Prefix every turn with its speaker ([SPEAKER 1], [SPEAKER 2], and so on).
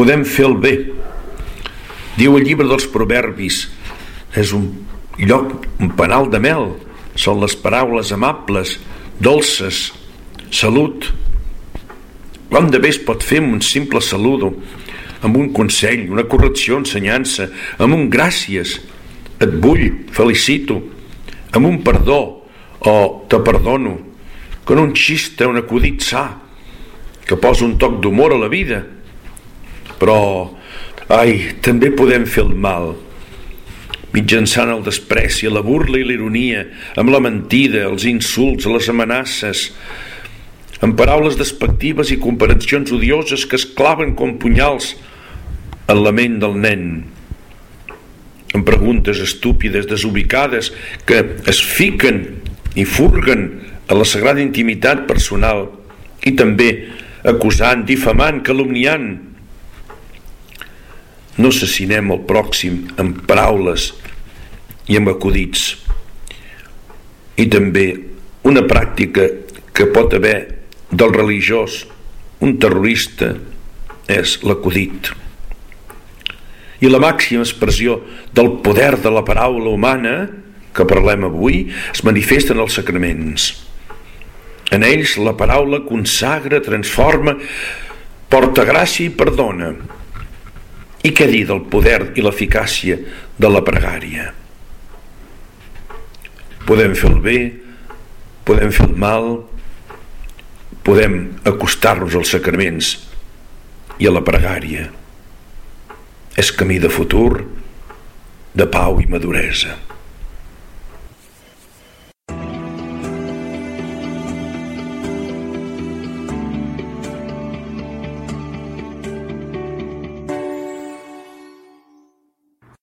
[SPEAKER 1] podem fer el bé. Diu el llibre dels proverbis, és un lloc, un penal de mel, són les paraules amables, dolces, salut. Quant de bé es pot fer amb un simple saludo, amb un consell, una correcció, ensenyança, amb un gràcies, et vull, felicito, amb un perdó o te perdono, con un xiste, un acudit sa, que posa un toc d'humor a la vida. Però, ai, també podem fer el mal, mitjançant el despreci, la burla i l'ironia, amb la mentida, els insults, les amenaces, amb paraules despectives i comparacions odioses que es claven com punyals en la ment del nen, amb preguntes estúpides, desubicades, que es fiquen i furguen a la sagrada intimitat personal i també acusant, difamant, calumniant, no assassinem el pròxim amb paraules i amb acudits. I també una pràctica que pot haver del religiós, un terrorista, és l'acudit. I la màxima expressió del poder de la paraula humana que parlem avui es manifesta en els sacraments. En ells la paraula consagra, transforma, porta gràcia i perdona, i què dir del poder i l'eficàcia de la pregària? Podem fer el bé, podem fer el mal, podem acostar-nos als sacraments i a la pregària. És camí de futur, de pau i maduresa.